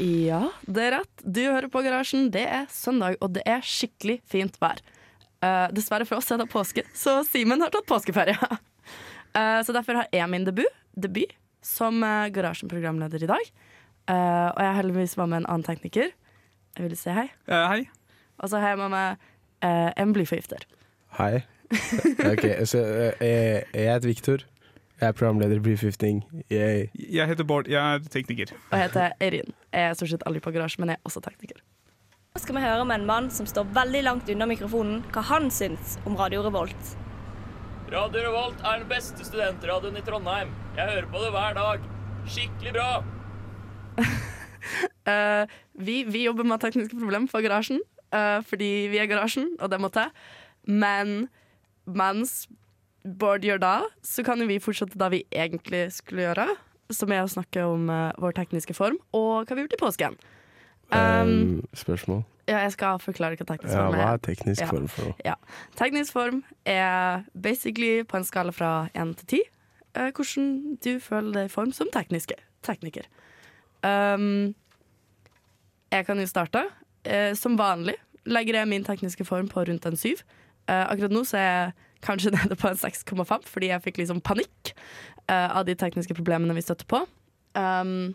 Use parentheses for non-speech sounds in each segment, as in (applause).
Ja, det er rett. Du hører på Garasjen. Det er søndag, og det er skikkelig fint vær. Uh, dessverre for oss er det påske, så Simen har tatt påskeferie. uh, (laughs) så derfor har jeg min debut, debut som uh, Garasjen-programleder i dag. Eh, og jeg er heldigvis var med en annen tekniker. Jeg vil si hei. Hei. Og så har jeg med meg en blyforgifter. Hei. (laughs) Ok, så eh, jeg, jeg heter Viktor. Jeg er programleder i Brififting. Yay. Jeg heter Bård, jeg er tekniker. Og jeg heter Eirin. Jeg er stort sett aldri på garasje, men jeg er også tekniker. Nå skal vi høre med en mann som står veldig langt unna mikrofonen, hva han syns om Radio Revolt. Radio Revolt er den beste studentradioen i Trondheim. Jeg hører på det hver dag. Skikkelig bra. uh, (laughs) vi, vi jobber med tekniske problemer for garasjen, uh, fordi vi er garasjen, og det måtte jeg. Men mens Bård gjør da, så kan vi fortsette da vi egentlig skulle gjøre. Som er å snakke om uh, vår tekniske form og hva vi har gjort i påsken. Um, Um, spørsmål? ja, jeg skal forklare hva teknisk Ja, form hva er. er teknisk form for noe? Ja. Teknisk form er basically på en skala fra én til ti eh, hvordan du føler deg i form som tekniske, tekniker. Um, jeg kan jo starte. Uh, som vanlig legger jeg min tekniske form på rundt en syv. Akkurat nå så er jeg kanskje nede på en 6,5, fordi jeg fikk liksom panikk uh, av de tekniske problemene vi støtte på. Um,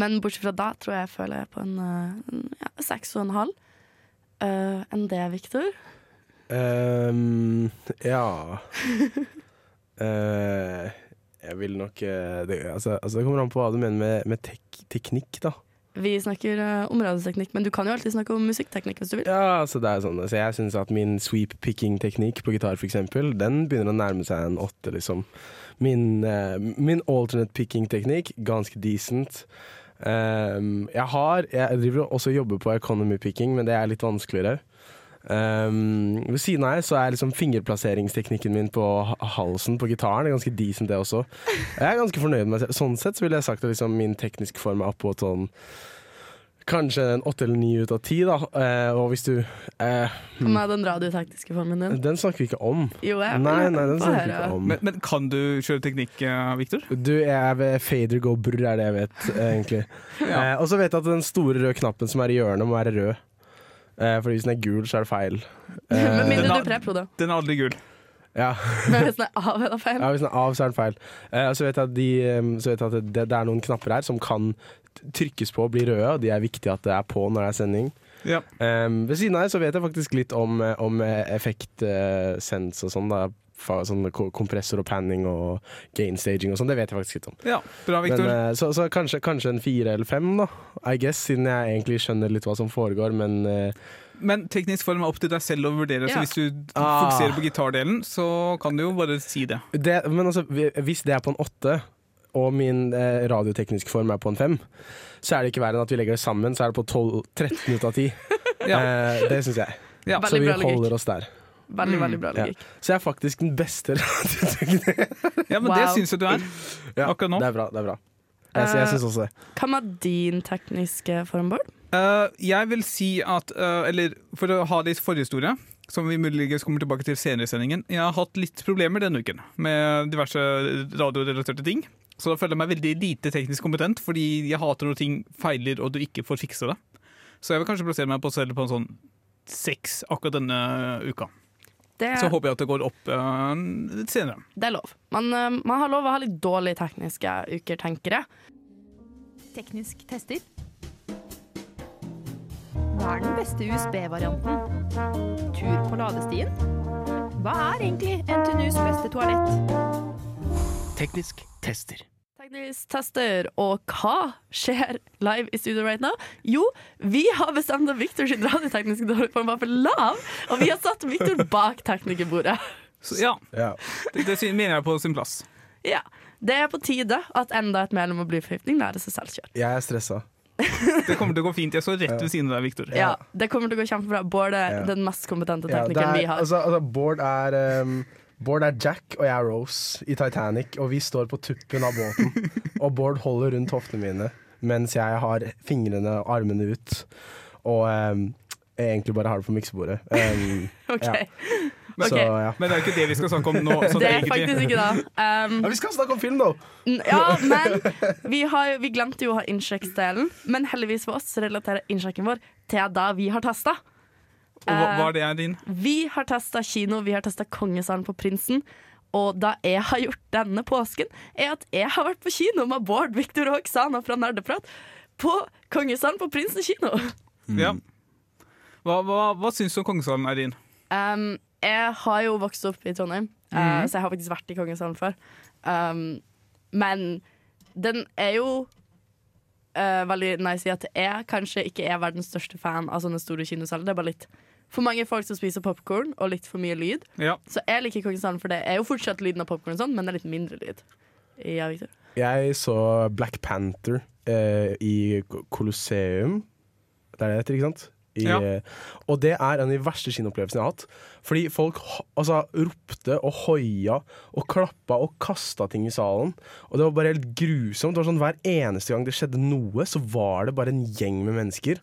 men bortsett fra da tror jeg jeg føler jeg på en, en ja, seks og en halv. Eh, enn det, Viktor? Um, ja uh, (laughs) Jeg vil nok det, altså, altså det kommer an på hva du mener med, med tek teknikk, da. Vi snakker uh, områdeteknikk, men du kan jo alltid snakke om musikkteknikk hvis du vil. Ja, så det er sånn Så Jeg syns at min sweep picking-teknikk på gitar, for eksempel, den begynner å nærme seg en åtte, liksom. Min, uh, min alternate picking-teknikk, ganske decent. Um, jeg har Jeg driver også og jobber på economy picking, men det er litt vanskeligere. Um, ved siden av her så er liksom fingerplasseringsteknikken min på halsen på gitaren er ganske decent, det også. Jeg er ganske fornøyd med meg selv. Sånn sett så ville jeg sagt at liksom min tekniske form er oppå sånn Kanskje en åtte eller ni ut av ti, da. Eh, og hvis du eh, Hva med den radiotekniske formen din? Den snakker vi ikke om. Jo, jeg Nei, nei, den snakker vi ikke om. Men, men kan du kjøre teknikk, eh, Victor? Du, jeg ved fader go brr, er det jeg vet, egentlig. (laughs) egentlig. eh, og så vet jeg at den store røde knappen som er i hjørnet, må være rød. Eh, fordi hvis den er gul, så er det feil. (laughs) Med Eh, mindre Den du har- er da. Den er aldri gul. ja. Men (laughs) hvis den er av, er det feil. ja, hvis den er av, så er den feil. Eh, og så vet jeg at, de, eh, så vet jeg at det, det er noen knapper her som kan trykkes på og bli røde, og de er viktige at det er på når det er sending. Ja. Um, ved siden av det så vet jeg faktisk litt om, eh, om effektsens og sånn. Sånn kompressor og panning og gainstaging og sånn. Det vet jeg faktisk litt om. ja, bra, Men, Victor. eh, så så kanskje, kanskje en fire eller fem, da. I guess, siden jeg egentlig skjønner litt hva som foregår. Men eh, Men teknisk form er opp til deg selv å vurdere, Ja. så hvis du Ah. fokuserer på gitardelen, så kan du jo bare si det. det, men altså, hvis det er på en åtte, og min eh, radiotekniske form er på en fem, så er det ikke verre enn at vi legger det sammen, så er det på 12, 13 ut av 10. (laughs) Ja. Eh, det syns jeg. Ja. Så vi holder oss der. Veldig, Mm, veldig bra ja. logikk. Så jeg er faktisk den beste (laughs) radioteknikeren. ja, men det Wow. syns jeg du er. (laughs) Ja, Akkurat nå. Det er bra. det er bra Jeg, jeg syns også det. Hva med din tekniske form, Bård? Uh, jeg vil si at uh, Eller for å ha litt forhistorie, som vi muligens kommer tilbake til senere i sendingen. Jeg har hatt litt problemer denne uken med diverse radiorelaterte ting. Så da føler jeg meg veldig lite teknisk kompetent, fordi jeg hater når ting feiler og du ikke får fikse det. Så jeg vil kanskje plassere meg på, selv på en sånn seks akkurat denne uka. Det, Så håper jeg at det går opp uh, senere. det er lov. Men uh, man har lov å ha litt dårlige tekniske uker, tenker jeg. Teknisk tester. Hva er den beste USB-varianten? Tur på ladestien? Hva er egentlig NTNUs beste toalett? Teknisk tester. Teknisk tester, og hva skjer live i studio right now? Jo, vi har bestemt at Victor sin radiotekniske dårligform var for lav, og vi har satt Victor bak teknikerbordet. Så ja, Ja. det, det mener jeg på sin plass. Ja, Det er på tide at enda et medlem av Blyforgiftning lærer seg selvkjørt. Jeg er stressa. Det kommer til å gå fint. Jeg så rett ved siden av deg, Victor. Ja, Det kommer til å gå kjempebra. Bård er Ja. den mest kompetente Ja, er, vi har. altså, altså, Bård, er, um, Bård er Jack, og jeg er Rose i Titanic, og vi står på tuppen av båten. (laughs) og Bård holder rundt hoftene mine, mens jeg har fingrene og armene ut. Og um, jeg egentlig bare har det på miksebordet. Um, (laughs) Ok. ja. Men, Så, ja. Men det er jo ikke det vi skal snakke om nå. sånn Det er egentlig. faktisk ikke det. Um, ja, vi skal snakke om film, da! Ja, men (laughs) vi, har, vi glemte jo å ha innsjekksdelen. Men heldigvis for oss relaterer innsjekken vår til da vi har testa. Og hva, hva er det er din? Vi har testa kino, vi har testa Kongesalen på Prinsen. Og da jeg har gjort denne påsken, er at jeg har vært på kino med Bård, Viktor og Oksana fra Nerdeprat på Kongesalen på Prinsen kino. Ja. Hva, hva, hva syns du om Kongesalen, Eirin? Um, jeg har jo vokst opp i Trondheim, mm. uh, så jeg har faktisk vært i Kongesalen før. Um, men den er jo uh, veldig nice i at jeg kanskje ikke er verdens største fan av sånne store kinosaler. Det er bare litt for mange folk som spiser popkorn, og litt for mye lyd. Ja. Så jeg liker Kongesalen, for det er jo fortsatt lyden av popkorn, sånn, men det er litt mindre lyd. Ja, Victor. Jeg så Black Panther eh, i Colosseum. Det er det det heter, ikke sant? I, Ja. eh, og det er en av de verste kinoopplevelsene jeg har hatt. Fordi folk altså, ropte og hoia og klappa og kasta ting i salen. Og det var bare helt grusomt. Det var sånn Hver eneste gang det skjedde noe, så var det bare en gjeng med mennesker.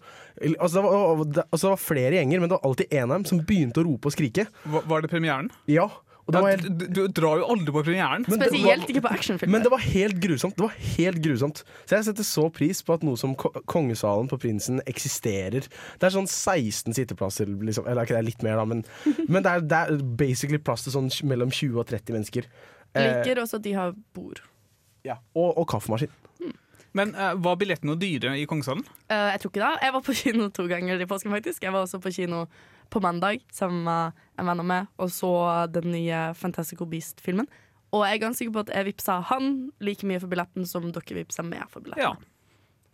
Altså, det var, altså, det var flere gjenger, men det var alltid en av dem som begynte å rope og skrike. Var, var det premieren? Ja, og det Ja, helt du, du drar jo aldri på premieren. Men Spesielt var- ikke på actionfilmer. Men det var helt grusomt. Det var helt grusomt Så jeg setter så pris på at noe som Kongesalen på Prinsen eksisterer. Det er sånn 16 sitteplasser, liksom. Eller ikke det er litt mer, da, men, (laughs) men det, er, det er basically plass til sånn mellom 20 og 30 mennesker. Eh, Liker også at de har bord. ja. og, og kaffemaskin. Men uh, var billettene dyre i Kongesalen? Uh, jeg tror ikke det. Jeg var på kino to ganger i påsken, faktisk. Jeg var også på kino på mandag sammen med en venn av meg og så den nye Fantastical Beast-filmen. Og jeg er ganske sikker på at jeg vippsa han like mye for billetten som dere vippsa meg for billetten. Ja.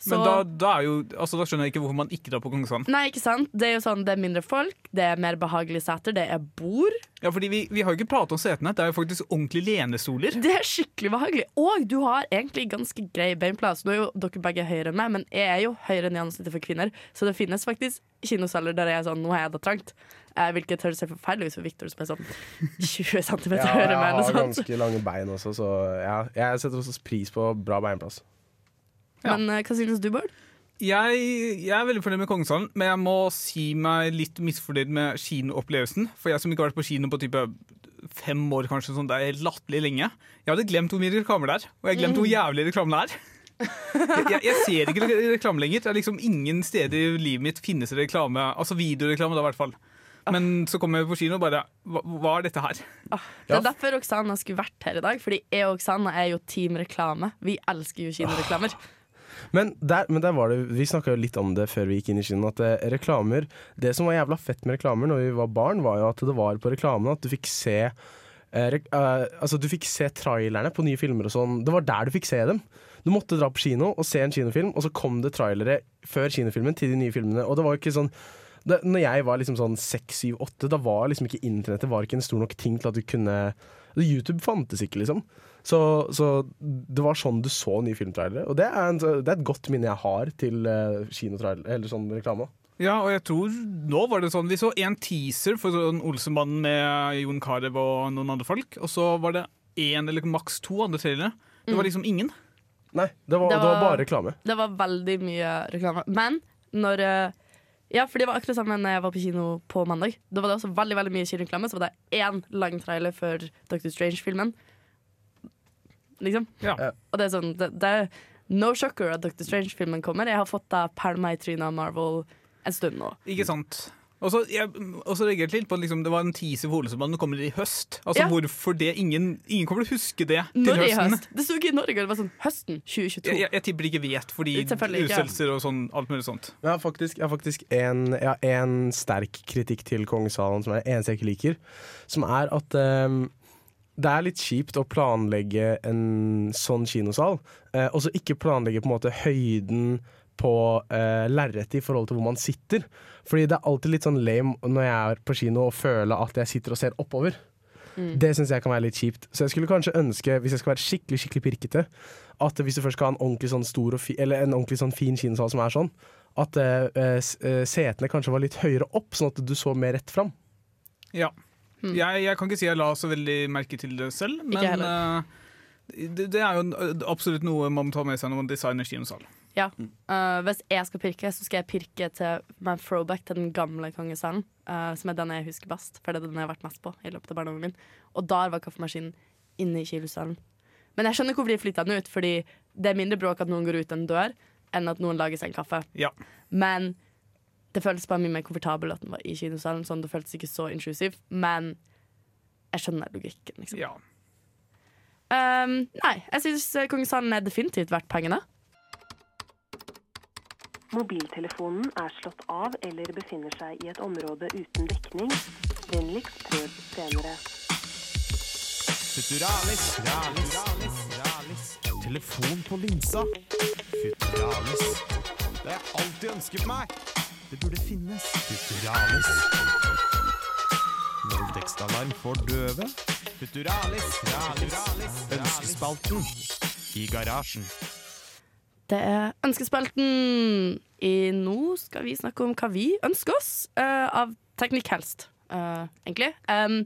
Men da, da, er jo, altså, da skjønner jeg ikke hvorfor man ikke drar på Kongsvann. Nei, ikke sant? Det er jo sånn, det er mindre folk, det er mer behagelige seter, det er bord. Ja, fordi vi, vi har jo ikke pratet om setene. Det er jo faktisk ordentlige lenestoler. Det er skikkelig behagelig. Og du har egentlig ganske grei beinplass. Nå er jo dere begge høyere enn meg, men jeg er jo høyere enn gjennomsnittet for kvinner. Så det finnes faktisk kinosaler der jeg er sånn Nå har jeg det trangt. Eh, hvilket høres helt forferdelig ut for Victor, som er sånn (laughs) 20 cm Ja, høyere enn meg. har jeg har ganske lange bein også, så ja, jeg setter også pris på bra beinplass. Ja. Men eh, hva synes du, Bård? Jeg, jeg er veldig fornøyd med Kongesalen, men jeg må si meg litt misfornøyd med kinoopplevelsen. For jeg som ikke har vært på kino på type fem år, kanskje, sånn, det er helt latterlig lenge. Jeg hadde glemt hvor mye reklamer det er, og jeg glemte hvor jævlig reklamen er. Jeg, jeg, jeg ser ikke re- reklame lenger. Det er liksom Ingen steder i livet mitt finnes det reklame. Altså videoreklame, da, i hvert fall. Men så kom jeg på kino og bare Hva, hva er dette her? Ah, det er derfor Oksana skulle vært her i dag. Fordi jeg og Oksana er jo team reklame. Vi elsker jo kinoreklamer. Men der, men der var det Vi snakka jo litt om det før vi gikk inn i kinoen. At eh, reklamer Det som var jævla fett med reklamer når vi var barn, var jo at det var på reklamene at du fikk se eh, re, eh, altså Du fikk se trailerne på nye filmer og sånn. Det var der du fikk se dem. Du måtte dra på kino og se en kinofilm, og så kom det trailere før kinofilmen til de nye filmene. Og det var jo ikke sånn det, når jeg var liksom sånn seks, syv, åtte, da var liksom ikke internettet var ikke en stor nok ting til at du kunne YouTube fantes ikke, liksom. Så, så det var sånn du så nye filmtrailere. Og det er, en, det er et godt minne jeg har til uh, kinotrailer, eller sånn reklame. Ja, og jeg tror nå var det sånn Vi så en teaser for sånn Olsenbanden med Jon Carew og noen andre folk. Og så var det én eller maks to andre trailere. Det var liksom ingen. Nei, det var, Det det var, var- bare reklame. Det var veldig mye reklame. Men når eh, Ja, for det var akkurat sammen når jeg var på kino på mandag. Da var det også veldig veldig mye kinoreklame. Så var det én lang trailer for Dr. Strange-filmen. Liksom. Ja. Og det er sånn det, det er no shocker at Dr. Strange-filmen kommer. Jeg har fått da pælma i trynet av Marvel en stund nå. Ikke sant? Og så reagerte jeg litt på at liksom, det var en teaser for Olsenmannen kommer i høst. Altså Ja. Hvorfor det? Ingen, ingen kommer til å huske det til Når høsten. høst? Det sto ikke i Norge, det var sånn høsten 2022. Jeg, jeg, jeg tipper de ikke vet, fordi utsettelser og sånn, alt mulig sånt. Jeg har faktisk, jeg har faktisk en, jeg har en sterk kritikk til Kongesalen, som er det eneste jeg ikke liker. Som er at ehm, det er litt kjipt å planlegge en sånn kinosal, eh, og så ikke planlegge på en måte høyden på eh, lerretet i forhold til hvor man sitter. Fordi det er alltid litt sånn lame når jeg er på kino og føler at jeg sitter og ser oppover. Det syns jeg kan være litt kjipt. Så jeg skulle kanskje ønske, hvis jeg skal være skikkelig skikkelig pirkete, at hvis du først skal ha en ordentlig sånn stor og fi, eller en ordentlig sånn fin kinosal som er sånn, at eh, eh, setene kanskje var litt høyere opp, sånn at du så mer rett fram. Ja. Jeg, jeg kan ikke si jeg la så veldig merke til det selv, men eh, det, det er jo absolutt noe man må ta med seg når man designer kinosal. Ja. Uh, hvis jeg skal pirke, så skal jeg pirke til med throwback til den gamle kongesalen. uh, som er den jeg husker best, for det er den jeg har vært mest på i løpet av barndommen min. Og der var kaffemaskinen inne i kilosalen. Men jeg skjønner hvorfor de flytta den ut, fordi det er mindre bråk at noen går ut en dør, enn at noen lager seg en kaffe. Ja. Men det føltes bare mye mer komfortabel at den var i kinosalen. Sånn, det føltes ikke så intrusiv. Men jeg skjønner logikken, liksom. Ja. Um, nei, jeg syns kongesalen er definitivt verdt pengene. Mobiltelefonen er slått av eller befinner seg i et område uten dekning. Vennligst prøv senere. Futuralis, ralis, ralis, ralis. Telefon på linsa. Futuralis. Det har jeg alltid ønsket meg. Det burde finnes. Futuralis. Voldtektsalarm for døve. Futuralis, ralis, ralis. Ønskespalten i garasjen. Det er Ønskespalten. I nå skal vi snakke om hva vi ønsker oss uh, av teknikk helst, uh, egentlig. Um,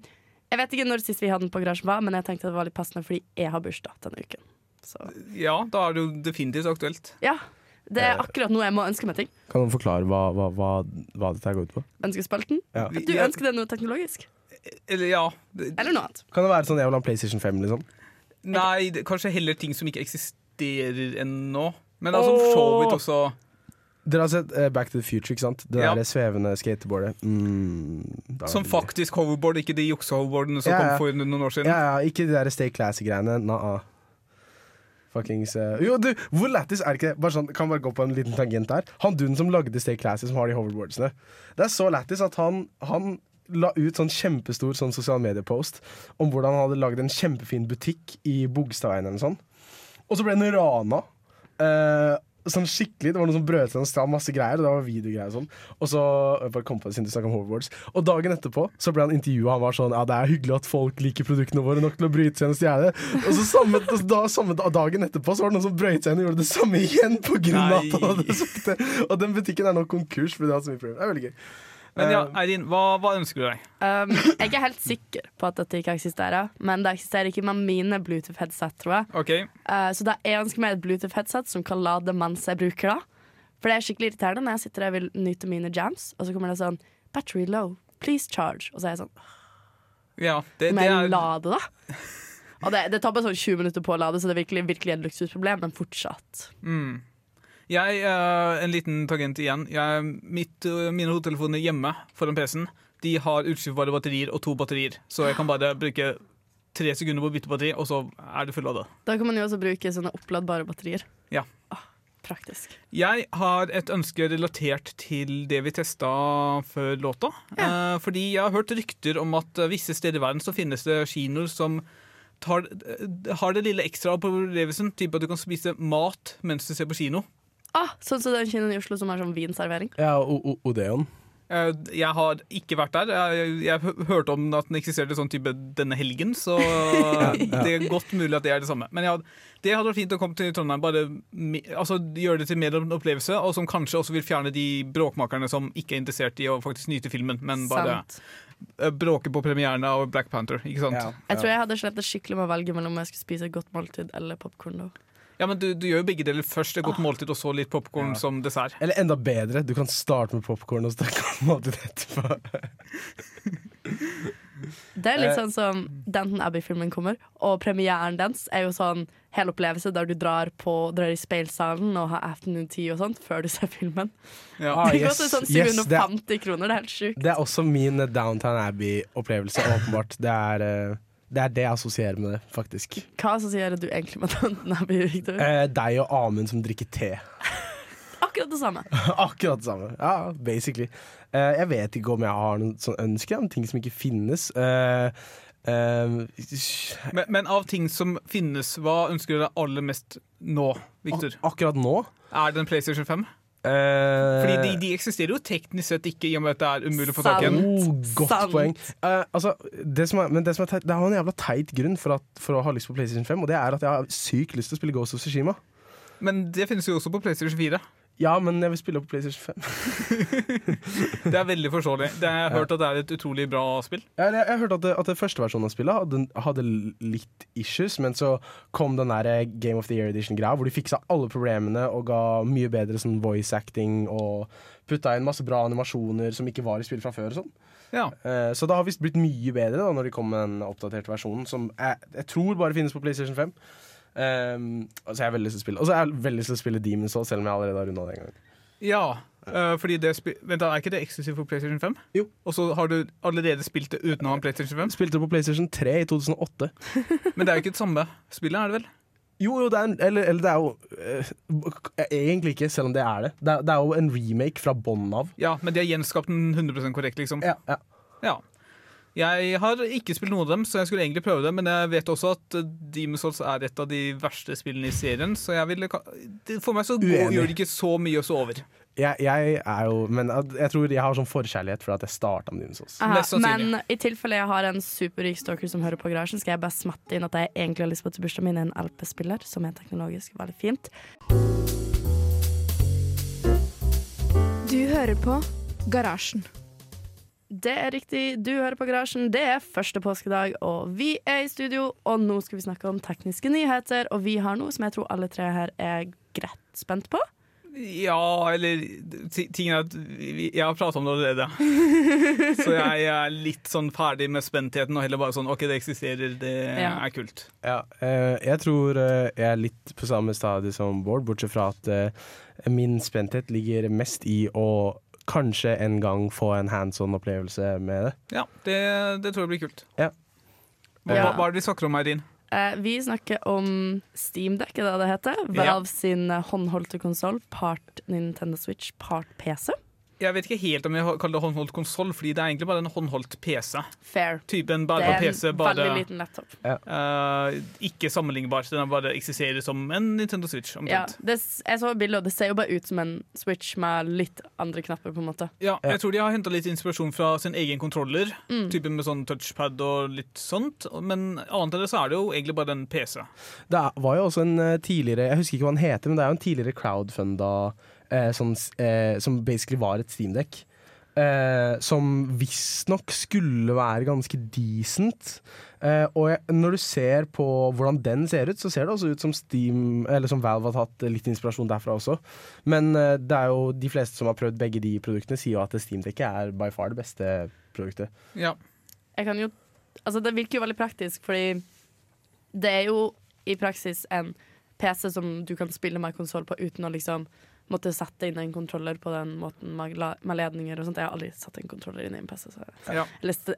jeg vet ikke når sist vi hadde den på garasjen var, men jeg tenkte det var litt passende fordi jeg har bursdag denne uken. Så ja, da er det jo definitivt aktuelt. ja. Det er akkurat nå jeg må ønske meg ting. Kan noen forklare hva, hva, hva, hva dette går ut på? Ønskespalten. Ja. Du ønsker deg noe teknologisk? Eller ja Eller noe annet? Kan det være sånn jeg vil ha PlayStation 5, liksom? Nei, det, kanskje heller ting som ikke eksisterer ennå. Men altså for så vidt også Dere har sett uh, Back to the Future, ikke sant? Det Ja. der svevende skateboardet. Mm, Som faktisk hoverboard, ikke de jukse-hoverboardene som Ja, ja. kom for noen år siden. Ja, ja, ikke de der Stay Classy-greiene. Nah. Fuckings uh, Jo, du, hvor lættis er det ikke? Bare sånn, kan bare gå på en liten tangent der. Han duden som lagde Stay Classy, som har de hoverboardsene. Det er så lættis at han, han la ut sånn kjempestor sånn sosial mediepost om hvordan han hadde lagd en kjempefin butikk i Bogstadveien eller sånn. Og så ble den rana. Eh, sånn skikkelig, Det var noen som brøt seg og masse greier. Og det var videogreier Og sånn Og så jeg bare kom på det siden du om hoverboards Og dagen etterpå så ble han intervjua. Han var sånn Ja, det er hyggelig at folk liker produktene våre nok til å bryte seg inn og stjele. Og så samme, da, samme dagen etterpå Så var det noen som brøt seg inn og gjorde det samme igjen på grunn av at han hadde sagt det. Og den butikken er nå konkurs fordi det har så mye problemer. Det er veldig gøy. Men ja, Eh, Eirin, hva, hva ønsker du deg? Um, jeg er helt sikker på at dette ikke eksisterer, men det eksisterer ikke med mine Bluetooth-headset, tror jeg. Ok, Uh, så da jeg ønsker meg et Bluetooth-headset som kan lade mens jeg bruker det. For det er skikkelig irriterende når jeg sitter og vil nyte mine jams, og så kommer det sånn Battery low, please charge. Og så er jeg sånn ja, det, Må det jeg er lade, da? Og det, det tar bare sånn 20 minutter på å lade, så det er virkelig, virkelig et luksusproblem, men fortsatt. mm. Jeg, eh, En liten tangent igjen. Jeg, mitt, eh, mine hodetelefoner hjemme foran PC-en De har utskiftbare batterier og to batterier. Så jeg kan bare bruke tre sekunder på å bytte batteri, og så er det fullada. Da kan man jo også bruke sånne oppladbare batterier. Ja. Ah, praktisk. Jeg har et ønske relatert til det vi testa før låta. Eh, fordi jeg har hørt rykter om at visse steder i verden så finnes det kinoer som tar, eh, har det lille ekstra på opplevelsen. Type at du kan spise mat mens du ser på kino. Ah, sånn som den kinoen i Oslo som har sånn vinservering. Ja, Odeon. Eh, Jeg har ikke vært der. Jeg, jeg hø- hørte om at den eksisterte sånn type denne helgen, så (laughs) det er godt mulig at det er det samme. Men ja, det hadde vært fint å komme til Trondheim. Bare altså, gjøre det til mer en opplevelse, og som kanskje også vil fjerne de bråkmakerne som ikke er interessert i å faktisk nyte filmen, men bare Sant. eh, bråke på premieren av Black Panther. Ikke sant? Ja, Jeg tror jeg hadde slettet skikkelig med å velge mellom om jeg skulle spise et godt måltid eller popkorn. Ja, men du, du gjør jo begge deler. Først et godt måltid, og så litt popkorn Ja. som dessert. Eller enda bedre, du kan starte med popkorn og snakke om det etterpå. Det er litt Eh, sånn som Danton Abbey-filmen kommer, og premieren dens er jo sånn hel opplevelse der du drar, på, drar i speilsalen og har afternoon tea og sånt før du ser filmen. Ja. Ah, (laughs) det yes, koster sånn yes, er- 750 kroner, det er helt sjukt. Det er også min Downtown Abbey-opplevelse, åpenbart. Det er, eh, det er det jeg assosierer med det, faktisk. Hva assosierer du egentlig med tanten Abbey, Victor? Eh, deg og Amund som drikker te. (laughs) Akkurat det samme. (laughs) Akkurat det samme. Ja, basically. Eh, jeg vet ikke om jeg har noen sånn ønsker om ting som ikke finnes. Eh, eh, Men, men av ting som finnes, hva ønsker du deg aller mest nå, Victor? ak akkurat nå Er det en PlayStation 5? Eh, Fordi de, de eksisterer jo teknisk sett ikke, i og med at det er umulig å få tak i en. Oh, godt Sant. poeng. Uh, altså, det som er, men det som er teit, det har en jævla teit grunn for, at, for å ha lyst på PlayStation 5, og det er at jeg har sykt lyst til å spille Ghost of Tsushima. Men det finnes jo også på PlayStation 4. Ja, men jeg vil spille på PlayStation 5. (laughs) Det er veldig forståelig. Det har jeg hørt at det er et utrolig bra spill. Jeg, jeg, jeg hørte at det, at det første versjonen av spillet hadde, hadde litt issues, men så kom den der eh, Game of the Year Edition-greia, hvor de fiksa alle problemene og ga mye bedre sånn voice acting og putta inn masse bra animasjoner som ikke var i spill fra før. og sånn. Ja. Eh, så det har visst blitt mye bedre da når de kom med den oppdaterte versjonen, som jeg, jeg tror bare finnes på PlayStation 5. Um, altså jeg har veldig lyst til å spille Og så har jeg veldig lyst til å spille Demon's Souls, selv om jeg allerede har runda det en gang. Ja, uh, fordi det Vent, da, Er ikke det eksklusivt for PlayStation 5? Jo. Og så har du allerede spilt det uten å ha en PlayStation 5? Spilte det på PlayStation 3 i 2008. (laughs) Men det er jo ikke det samme spillet, er det vel? Jo, jo, det er en, eller, eller det er jo eh, Egentlig ikke, selv om det er det. Det er, det er jo en remake fra bånn av. Ja, men de har gjenskapt den 100% korrekt, liksom. Ja, ja. Ja. Jeg har ikke spilt noen av dem, så jeg skulle egentlig prøve det. Men jeg vet også at Demon's Souls er et av de verste spillene i serien. Så jeg ville, for meg så går, gjør det ikke så mye å så over. Jeg, jeg er jo Men jeg tror jeg har sånn forkjærlighet for at jeg starta med Demon's Souls. Aha, men i tilfelle jeg har en superrik stalker som hører på garasjen, skal jeg bare smatte inn at jeg egentlig har lyst på til bursdagen min en LP-spiller, som er teknologisk veldig fint. Du hører på Garasjen. Det er riktig, du hører på Garasjen. Det er første påskedag, og vi er i studio. Og nå skal vi snakke om tekniske nyheter, og vi har noe som jeg tror alle tre her er greit spent på. Ja, eller ti- Tingen er at jeg har pratet om det allerede. (laughs) Så jeg er litt sånn ferdig med spentheten og heller bare sånn OK, det eksisterer, det Ja. er kult. Ja, eh, jeg tror eh, jeg er litt på samme stadie som Bård, bortsett fra at eh, min spenthet ligger mest i å kanskje en gang få en hands on-opplevelse med det. Ja, det, det tror jeg blir kult. Ja. Hva, Ja. hva, er det vi snakker om, Eirin? Eh, vi snakker om Steamdeck, er det det heter. Ja. Valve sin eh, håndholdte konsoll, part Nintendo Switch, part PC. Jeg vet ikke helt om jeg kaller det håndholdt konsoll, fordi det er egentlig bare en håndholdt PC. Fair. Typen Det bare er PC, en PC, bare veldig liten laptop. eh, ikke sammenlignbar. Den bare eksisterer som en Nintendo Switch. Ja, det, jeg så bildet, og det ser jo bare ut som en Switch med litt andre knapper, på en måte. Ja, jeg tror de har henta litt inspirasjon fra sin egen kontroller. Mm. Typen med sånn touchpad og litt sånt. Men annet enn det så er det jo egentlig bare en PC. Det var jo også en eh, tidligere Jeg husker ikke hva den heter, men det er jo en tidligere crowdfunda eh, sånn, eh, som basically var et steamdekk. Eh, som visstnok skulle være ganske decent. Eh, og jeg, når du ser på hvordan den ser ut, så ser det også ut som Steam Eller som Valve har tatt litt inspirasjon derfra også. Men eh, det er jo de fleste som har prøvd begge de produktene, sier jo at Steamdekket er by far det beste produktet. Ja. Jeg kan jo Altså, det virker jo veldig praktisk, fordi det er jo i praksis en PC som du kan spille med konsoll på uten å liksom måtte sette inn en kontroller på den måten med, med ledninger og sånt. Jeg har aldri satt en kontroller inn i en PC, så jeg Ja.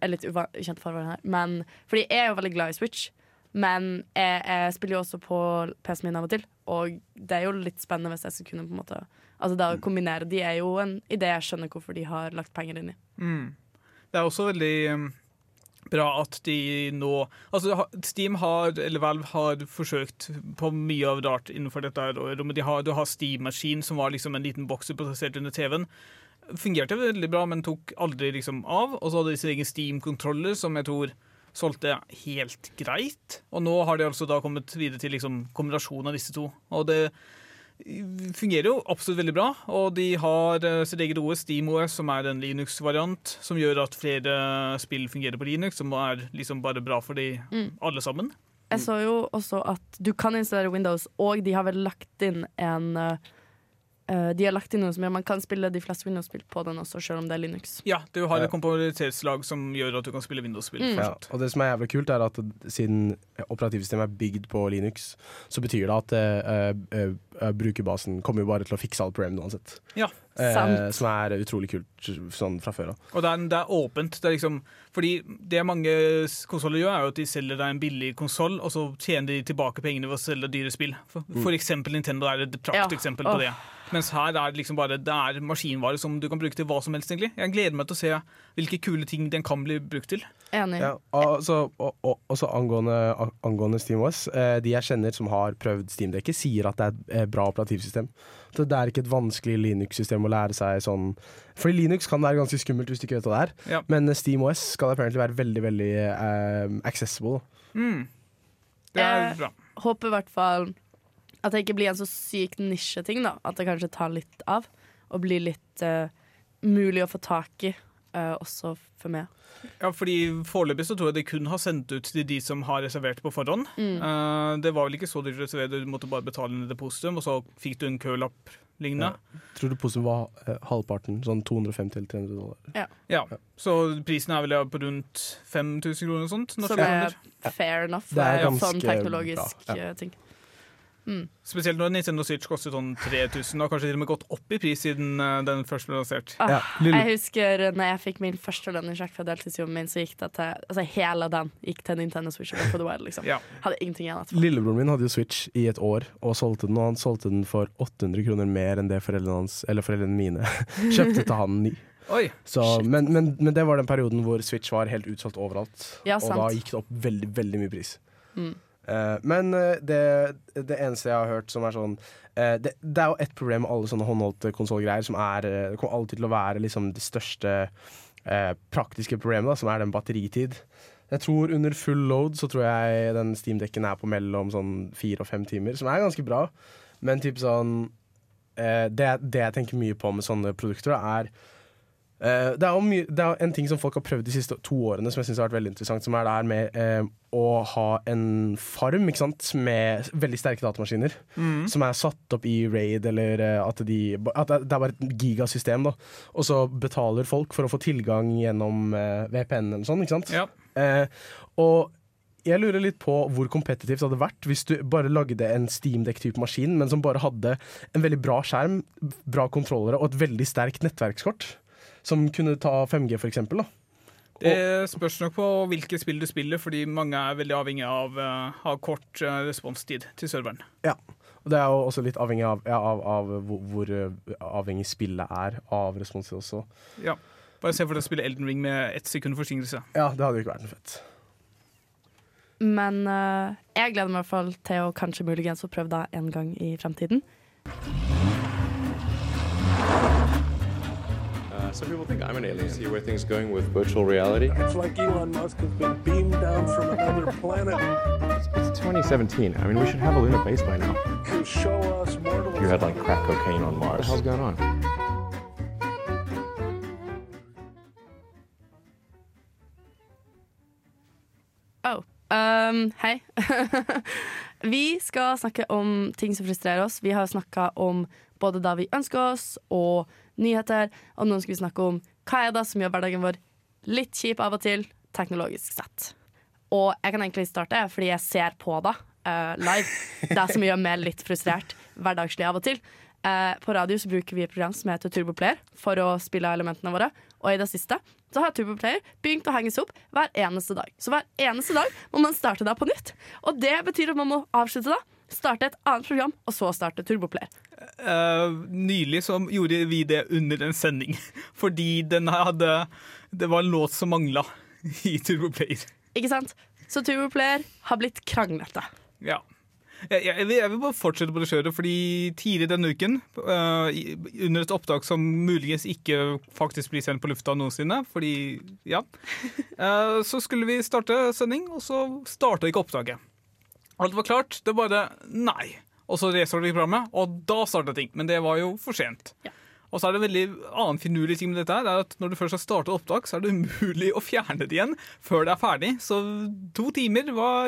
er litt, ukjent for farvann her. Men, fordi jeg er jo veldig glad i Switch, men jeg, jeg spiller jo også på PC-en min av og til. Og det er jo litt spennende hvis jeg skal kunne på en måte Altså det å kombinere de er jo en idé jeg skjønner hvorfor de har lagt penger inn i. Mm. Det er også veldig um, bra at de nå Altså Steam har, eller Valve har forsøkt på mye av rart innenfor dette rommet. De du har Steam-maskin, som var liksom en liten boks plassert under TV-en. Fungerte veldig bra, men tok aldri liksom av. Og så hadde de sin egen Steam-kontroller, som jeg tror solgte helt greit. Og nå har de altså da kommet videre til liksom kombinasjonen av disse to. Og det fungerer jo absolutt veldig bra, og de har eh, sitt eget OS, SteamOS, som er en Linux-variant, som gjør at flere spill fungerer på Linux, som er liksom bare bra for de Mm. alle sammen. Jeg så jo også at du kan installere Windows, og de har vel lagt inn en eh, eh, De har lagt inn noe som gjør man kan spille de fleste Windows-spill på den også, selv om det er Linux. Ja, du har et kompatibilitetslag som gjør at du kan spille Windows-spill Mm. Ja, og det som er jævlig kult, er at siden operativsystemet er bygd på Linux, så betyr det at uh, uh, eh, brukerbasen kommer jo bare til å fikse alt problemene uansett. Ja. Eh, som er utrolig kult sånn fra før av. Og det er, det er åpent. Det er liksom, fordi det mange konsoller gjør, er jo at de selger deg en billig konsoll, og så tjener de tilbake pengene ved å selge dyre spill. For, for eksempel Nintendo er et prakteksempel Ja. på det. Mens her er det liksom bare det er maskinvare som du kan bruke til hva som helst. egentlig. Jeg gleder meg til å se hvilke kule ting den kan bli brukt til. Enig. Ja, altså, og, og, også angående, angående SteamOS, eh, de jeg kjenner som har prøvd Steamdekket, sier at det er et eh, bra operativsystem. Så det er ikke et vanskelig Linux-system å lære seg sånn Fordi Linux kan være ganske skummelt hvis du ikke vet hva det er, Ja. men eh, SteamOS skal apparently være veldig, veldig um, accessible. Mm. Det er bra. Jeg Håper i hvert fall at det ikke blir en så syk nisjeting, da. At det kanskje tar litt av, og blir litt uh, mulig å få tak i, eh, også for meg. Ja, fordi Foreløpig så tror jeg de kun har sendt ut til de som har reservert på forhånd. Eh, det var vel ikke så dyrt å reservere, du måtte bare betale ned depositum, og så fikk du en kølapp lignende. Tror du posen var uh, halvparten, sånn 250-300 dollar? Ja. Så prisen er vel på rundt 5000 kroner og sånt. norske Som er fair enough Det er ganske sånn teknologisk bra, ja. Ting. Spesielt når Nintendo Switch koster sånn 3000, og kanskje til og med gått opp i pris siden eh, den først ble lansert. Ah, Ja, Jeg husker når jeg fikk min første lønningssjekk fra deltidsjobben min, så gikk det til Altså hele den gikk til Nintendo Switch Wild, liksom. Ja. Hadde ingenting igjen etterpå. Lillebroren min hadde jo Switch i et år og solgte den, og han solgte den for 800 kroner mer enn det foreldrene, hans, eller foreldrene mine (laughs) kjøpte til han ny. Oi! Så, men, men, men det var den perioden hvor Switch var helt utsolgt overalt. Ja, og da gikk det opp veldig, veldig mye pris. Mm. Eh, men eh, det, det eneste jeg har hørt som er sånn eh, det, det er jo ett problem med alle sånne håndholdte konsollgreier, som er Det kommer alltid til å være liksom det største eh, praktiske problemet, da, som er den batteritid. Jeg tror Under full load så tror jeg den Steam-dekken er på mellom sånn fire og fem timer, som er ganske bra. Men typ sånn eh, det, det jeg tenker mye på med sånne produkter, da, er Eh, det, er mye, det er en ting som folk har prøvd de siste to årene som jeg synes har vært veldig interessant, som er det her med uh, å ha en farm ikke sant? med veldig sterke datamaskiner. Som er satt opp i raid, eller uh, at, de, at det er bare et gigasystem. Da. Og så betaler folk for å få tilgang gjennom VPN eller sånn. Ikke sant? Ja. Og jeg lurer litt på hvor kompetitivt det hadde vært hvis du bare lagde en Steamdeck-type maskin, men som bare hadde en veldig bra skjerm, bra kontrollere og et veldig sterkt nettverkskort. Som kunne ta 5G, for eksempel. Det spørs nok på hvilket spill du spiller, fordi mange er veldig avhengig av, uh, ha kort uh, responstid til serveren. Ja. Og det er jo også litt avhengig av, ja, av, av hvor, hvor eh, avhengig spillet er av responstid også. Ja. Bare se for deg å spille Elden Ring med ett sekund forsinkelse. Ja, det hadde jo ikke vært noe fett. Men uh, jeg gleder meg i hvert fall til å kanskje muligens få prøvd det en gang i fremtiden. Uh, some people think I'm an alien. See where things going with virtual reality. It's like Elon Musk has been beamed down from another planet It's 2017. I mean, we should have a lunar base by now. to show us mortals. You had like crack cocaine on Mars. What the hell's going on? Oh. Um, hei. (laughs) vi skal snakke om ting som frustrerer oss. Vi har snakka om både da vi ønsker oss, og nyheter. Og nå skal vi snakke om hva er det som gjør hverdagen vår litt kjip av og til, teknologisk sett. Og jeg kan egentlig starte fordi jeg ser på det uh, live. (laughs) Det som gjør meg litt frustrert hverdagslig av og til. Uh, på radio så bruker vi et program som heter Turboplayer for å spille elementene våre. Og i det siste så har Turboplayer begynt å henges opp hver eneste dag. Så hver eneste dag må man starte det på nytt. Og det betyr at man må avslutte da, starte et annet program, og så starte Turboplayer. Uh, nylig så gjorde vi det under en sending, (laughs) fordi den hadde Det var en låt som mangla (laughs) i Turboplayer. Ikke sant? Så Turboplayer har blitt kranglete. Ja. Jeg, jeg, vil, jeg vil bare fortsette på det kjøret, fordi tidligere denne uken, uh, under et opptak som muligens ikke faktisk blir sendt på lufta noensinne, fordi ja, uh, (laughs) så skulle vi starte sending, og så starta ikke opptaket. Alt var klart, det bare nei. Og så restartet vi programmet, og da starta ting. Men det var jo for sent. Ja. Og så er det en veldig annen finurlig ting med dette her, det er at når du først har startet opptak, så er det umulig å fjerne det igjen før det er ferdig. Så to timer var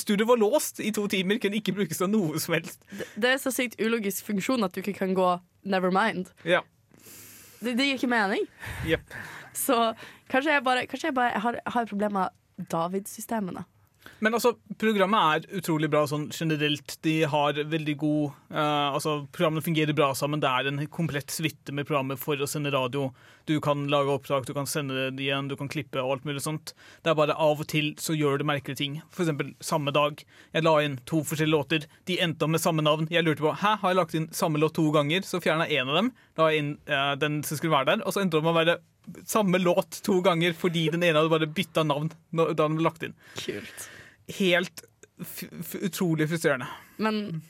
Studioet var låst i to timer, kunne ikke brukes til noe som helst. Det, er så sykt ulogisk funksjon at du ikke kan gå never mind. Ja. Det, det gir ikke mening. Yep. Så kanskje jeg bare, kanskje jeg bare har, har et problem med David-systemene. Men altså, programmet er utrolig bra sånn generelt. De har veldig god uh, Altså, Programmene fungerer bra sammen. Det er en komplett suite med programmer for å sende radio. Du kan lage opptak, du kan sende det igjen, du kan klippe og alt mulig sånt. Det er bare av og til så gjør det merkelige ting. For eksempel samme dag. Jeg la inn to forskjellige låter. De endte opp med samme navn. Jeg lurte på hæ, har jeg lagt inn samme låt to ganger, så fjerna én av dem. La inn uh, den som skulle være der, og så endte det med å være samme låt to ganger fordi den ene hadde bare bytta navn da den ble lagt inn. Kult. Helt f f utrolig frustrerende. Men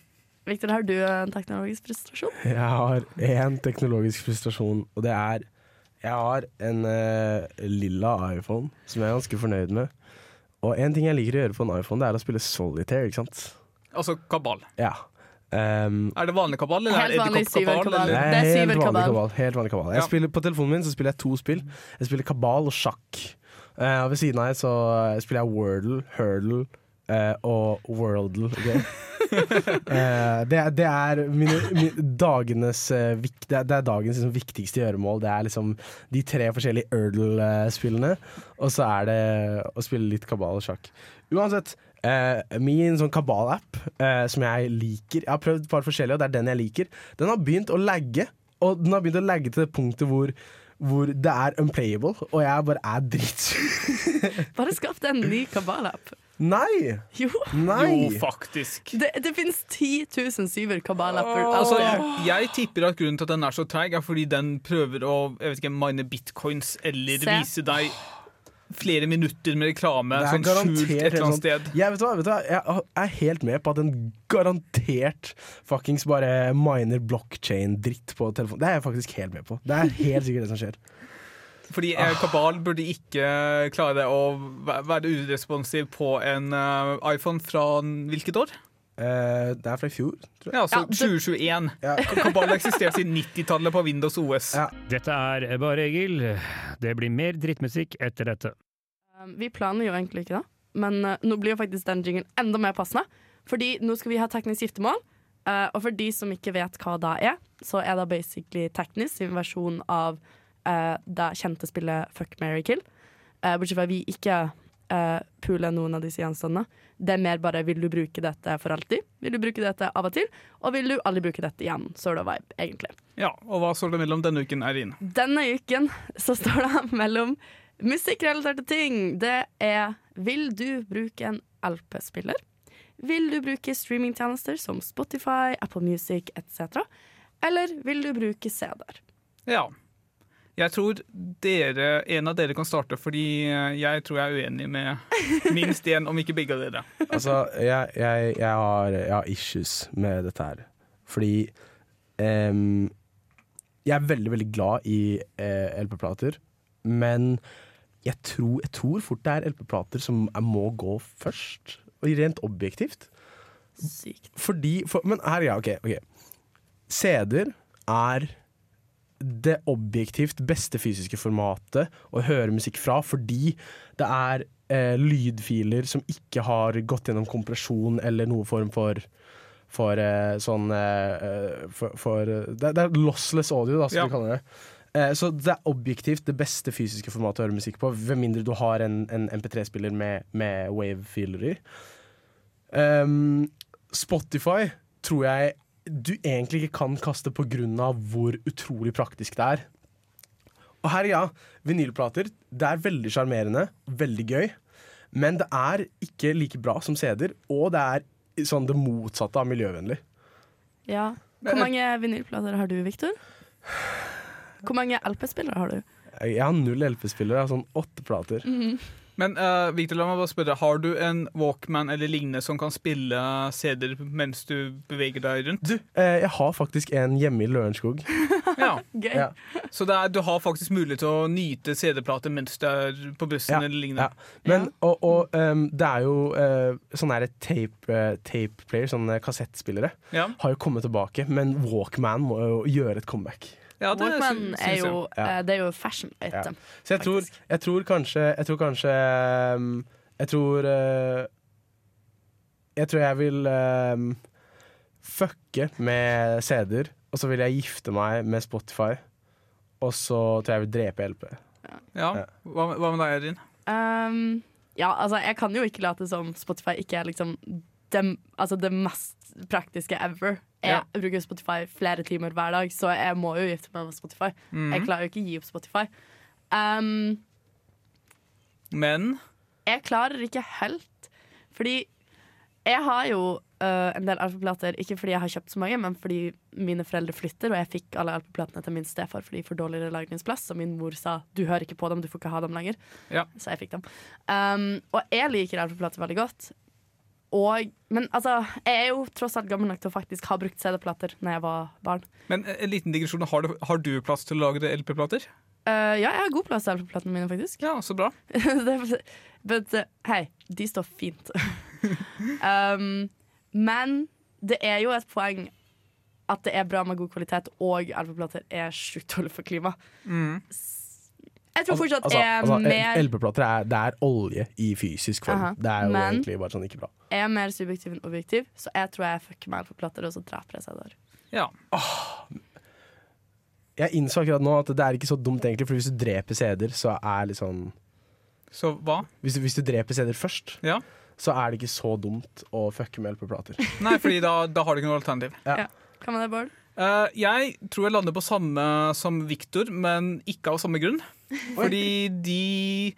Victor, har du en teknologisk frustrasjon? Jeg har én teknologisk frustrasjon, og det er Jeg har en uh, lilla iPhone som jeg er ganske fornøyd med. Og en ting jeg liker å gjøre på en iPhone, det er å spille solitaire, ikke sant? Altså kabal. Ja. Um, Er det vanlig kabal, eller Helt vanlig syverkabal. Det er helt vanlig syverkabal. kabal. Helt vanlig kabal. Jeg Ja. spiller, på telefonen min så spiller jeg to spill. Jeg spiller kabal og sjakk. Uh, og ved siden av så spiller jeg Wordle, Hurdle uh, og Worldle. Okay? uh, (laughs) det, det er mine, mine, dagenes vik, det, er, det er dagens liksom, viktigste gjøremål. Det er liksom de tre forskjellige Urdle-spillene, og så er det å spille litt kabal og sjakk. Uansett, eh, min sånn kabal-app eh, som jeg liker Jeg har prøvd et par forskjellige, og det er den jeg liker. Den har begynt å lagge, og den har begynt å lagge til det punktet hvor hvor det er unplayable, og jeg bare er dritsur. (laughs) Bare skaff deg en ny kabalapp. Nei! Jo, Nei! Jo, faktisk. det, det finnes 10 000 syver kabalapper. Altså, Altså, jeg tipper at grunnen til at den er så treig, er fordi den prøver å jeg vet ikke, mine bitcoins eller Se. vise deg flere minutter med reklame sånn skjult et eller annet sånn- sted. Jeg, vet du hva, vet du hva? jeg er helt med på at en garantert fuckings bare miner blockchain-dritt på telefonen. Det er jeg faktisk helt med på. Det er helt sikkert det som skjer. (laughs) Fordi eh, Kabal burde ikke klare å være uresponsiv på en uh, iPhone fra hvilket år? Eh, det er fra i fjor, tror jeg. Ja, altså Ja, 2021. Ja. (laughs) Kabal eksisterte eksistert siden 90-tallet på Windows OS. Ja. Dette er Bare Egil. Det blir mer drittmusikk etter dette. um, vi planer jo egentlig ikke det, men uh, nå blir jo faktisk den jingen enda mer passende. Fordi nå skal vi ha teknisk giftermål, uh, og for de som ikke vet hva det er, så er det basically teknisk sin versjon av uh, det kjente spillet Fuck, marry, kill. Uh, bortsett fra at vi ikke uh, pule noen av disse gjenstandene. Det er mer bare vil du bruke dette for alltid, vil du bruke dette av og til, og vil du aldri bruke dette igjen. Sort of vibe, egentlig. Ja, Og hva står det mellom denne uken, Eirin? Denne uken så står det (laughs) mellom musikkrelaterte ting. Det er Vil du bruke en LP-spiller? Vil du bruke streamingtjenester som Spotify, Apple Music etc.? Eller vil du bruke CD-er? Ja. Jeg tror dere, en av dere kan starte, fordi eh, jeg tror jeg er uenig med minst én, om ikke begge av dere. (laughs) Altså, jeg, jeg, jeg, har, jeg har issues med dette her. Fordi um, jeg er veldig, veldig glad i eh, LP-plater, men jeg tror, jeg tror fort det er LP-plater som er- må gå først. Og rent objektivt. Sykt. Fordi for, Men her, ja, OK. okay. CD-er er det objektivt beste fysiske formatet å høre musikk fra, fordi det er eh, lydfiler som ikke har gått gjennom kompresjon eller noen form for for eh, sånn eh, eh, for, for, eh, det, det er lossless audio, da, som Ja. vi kaller det. Eh, så det er objektivt det beste fysiske formatet å høre musikk på, med mindre du har en, en MP3-spiller med, med wave-filer i. Um, Spotify tror jeg du egentlig ikke kan kaste av hvor utrolig praktisk det er. Og her, ja, vinylplater. Det er veldig sjarmerende, veldig gøy. Men det er ikke like bra som CD-er, og det er sånn det motsatte av miljøvennlig. Ja. Hvor mange vinylplater har du, Victor? Hvor mange LP-spillere har du? Jeg har null LP-spillere, jeg har sånn åtte plater. Men uh, Victor, la meg bare spørre, har du en Walkman eller lignende som kan spille CD-er mens du beveger deg rundt? Du, eh, jeg har faktisk en hjemme i Lørenskog. (laughs) Ja. Gøy. Ja. Så det er, du har faktisk mulighet til å nyte CD-plater mens du er på bussen Ja, eller lignende? Ja. Men, og, og um, det er jo uh, sånne her tape, uh, tape player, sånne kassettspillere, Ja. har jo kommet tilbake, men Walkman må jo gjøre et comeback. Ja, det Walkman er jo. Ja. eh, det er jo fashion item. Så jeg tror, jeg tror kanskje Jeg tror kanskje um, Jeg tror uh, Jeg tror jeg vil um, fucke med CD-er, og så vil jeg gifte meg med Spotify. Og så tror jeg jeg vil drepe LP. Ja. Hva, hva med deg, Erin? Um, Ja, altså, jeg kan jo ikke late som Spotify ikke er liksom det, altså, det mest praktiske ever. Jeg Ja. bruker Spotify flere timer hver dag, så jeg må jo gifte meg med Spotify. Mm. Jeg klarer jo ikke å gi opp Spotify. Um, Men jeg klarer ikke helt, fordi jeg har jo uh, en del LP-plater, ikke fordi jeg har kjøpt så mange, men fordi mine foreldre flytter, og jeg fikk alle LP-platene til min stefar fordi får dårligere lagringsplass, og min mor sa du hører ikke på dem, du får ikke ha dem lenger. Ja. Så jeg fikk dem. Um, og jeg liker LP-plater veldig godt. Og, men altså, jeg er jo tross alt gammel nok til å faktisk ha brukt CD-plater Når jeg var barn. Men en liten digresjon. Har du, har du plass til å lagre LP-plater? Uh, ja, jeg har god plass til LP-platene mine, faktisk. Ja, så bra. (laughs) Men But, uh, hei, de står fint. (laughs) um, men det er jo et poeng at det er bra med god kvalitet, og LP-plater er sjukt dårlig for klimaet. Mm. Jeg tror fortsatt altså, altså, er altså, mer LP-plater er, det er olje i fysisk form. Aha. Det er jo Men- egentlig bare sånn ikke bra. Jeg er mer subjektiv enn objektiv, så jeg tror jeg fucker meg på plater, og så dreper jeg seg der. Ja. Jeg innså akkurat nå at det er ikke så dumt, egentlig, for hvis du dreper CD-er, så er litt sånn Så hva? Hvis du, hvis du dreper CD-er først, Ja. så er det ikke så dumt å fucke med LP-plater. Nei, fordi da, da har du ikke noe alternativ. Ja. ja. Kan man det, Bård? Eh, jeg tror jeg lander på samme som Victor, men ikke av samme grunn. (laughs) Fordi de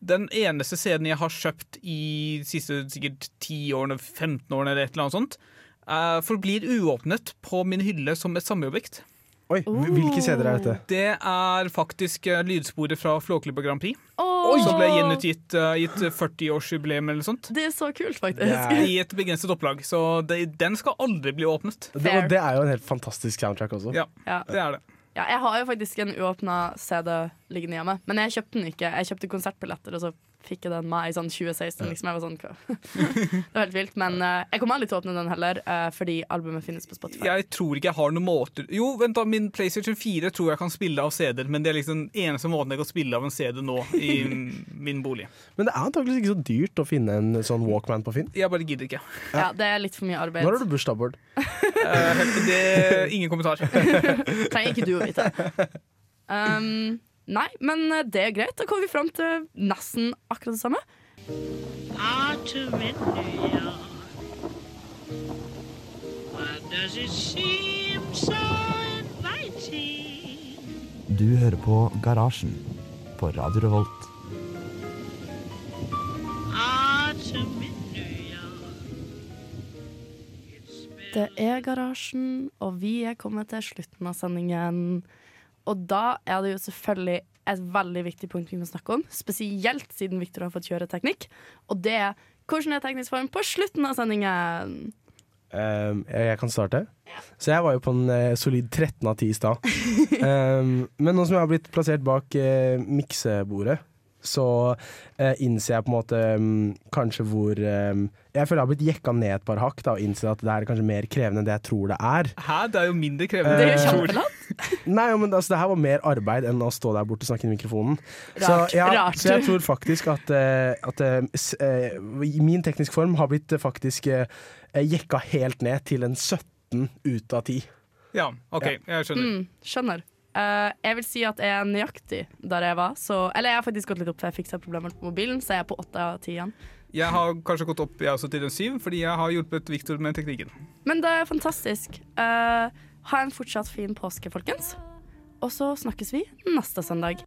Den eneste CD-en jeg har kjøpt i de siste sikkert 10 årene, 15 årene eller et eller annet sånt, eh, forblir uåpnet på min hylle som et samleobjekt. Oi, Hvilke CD-er er dette? Det er faktisk eh, lydsporet fra Flåklypa Grand Prix. Oh. Som ble gjenutgitt uh, i et 40-årsjubileum eller noe sånt. Det er så kult, faktisk. Det er- I et begrenset opplag. Så det, den skal aldri bli åpnet. Det, og det er jo en helt fantastisk soundtrack også. Ja, Ja. det er det. Ja, jeg har jo faktisk en uåpna CD liggende hjemme, men jeg kjøpte den ikke. Jeg kjøpte konsertbilletter, og så fikk jeg den meg i sånn 2016. Liksom. Jeg var sånn, (laughs) det var helt vilt. Men uh, jeg kommer aldri til å åpne den heller, uh, fordi albumet finnes på Spotify. Jeg tror ikke jeg har noen måter Jo, vent da, min PlayStation 4 tror jeg kan spille av CD-er, men det er liksom den eneste måten jeg kan spille av en CD nå i (laughs) min bolig. Men det er antakeligvis ikke så dyrt å finne en sånn Walkman på Finn. Jeg bare gidder ikke. Ja, det er litt for mye arbeid. Når har du bursdag, Bård? uh, (laughs) det Ingen kommentar. Trenger ikke du å vite. Um, nei, men eh, det er greit. Da kommer vi fram til nesten akkurat det samme. Du hører på Garasjen på Radio Revolt. Det er Garasjen, og vi er kommet til slutten av sendingen. Og da er det jo selvfølgelig et veldig viktig punkt vi må snakke om, spesielt siden Victor har fått kjøre teknikk. Og det er hvordan er teknisk form på slutten av sendingen. Um, jeg kan starte. Så jeg var jo på en uh, solid 13 av 10 i stad. Um, (laughs) men nå som jeg har blitt plassert bak uh, miksebordet, så eh, innser jeg på en måte um, kanskje hvor um, Jeg føler jeg har blitt jekka ned et par hakk da, og innser at det er kanskje mer krevende enn det jeg tror det er. Hæ, det er jo mindre krevende. Det er jo jeg tror. (laughs) Nei, men altså, det her var mer arbeid enn å stå der borte og snakke inn i mikrofonen. Rart, så, ja, rart. så jeg tror faktisk at, uh, at uh, s- eh, min teknisk form har blitt uh, faktisk eh, jekka helt ned til en 17 ut av 10. Ja, OK, jeg skjønner. Mm, skjønner. Eh, jeg vil si at jeg er nøyaktig der jeg var. Så, eller jeg har faktisk gått litt opp, for jeg fiksa problemer på mobilen, så jeg er på åtte av ti igjen. Jeg har kanskje gått opp jeg også til en syv, fordi jeg har hjulpet Victor med teknikken. Men det er fantastisk. Uh, ha en fortsatt fin påske, folkens. Og så snakkes vi neste søndag.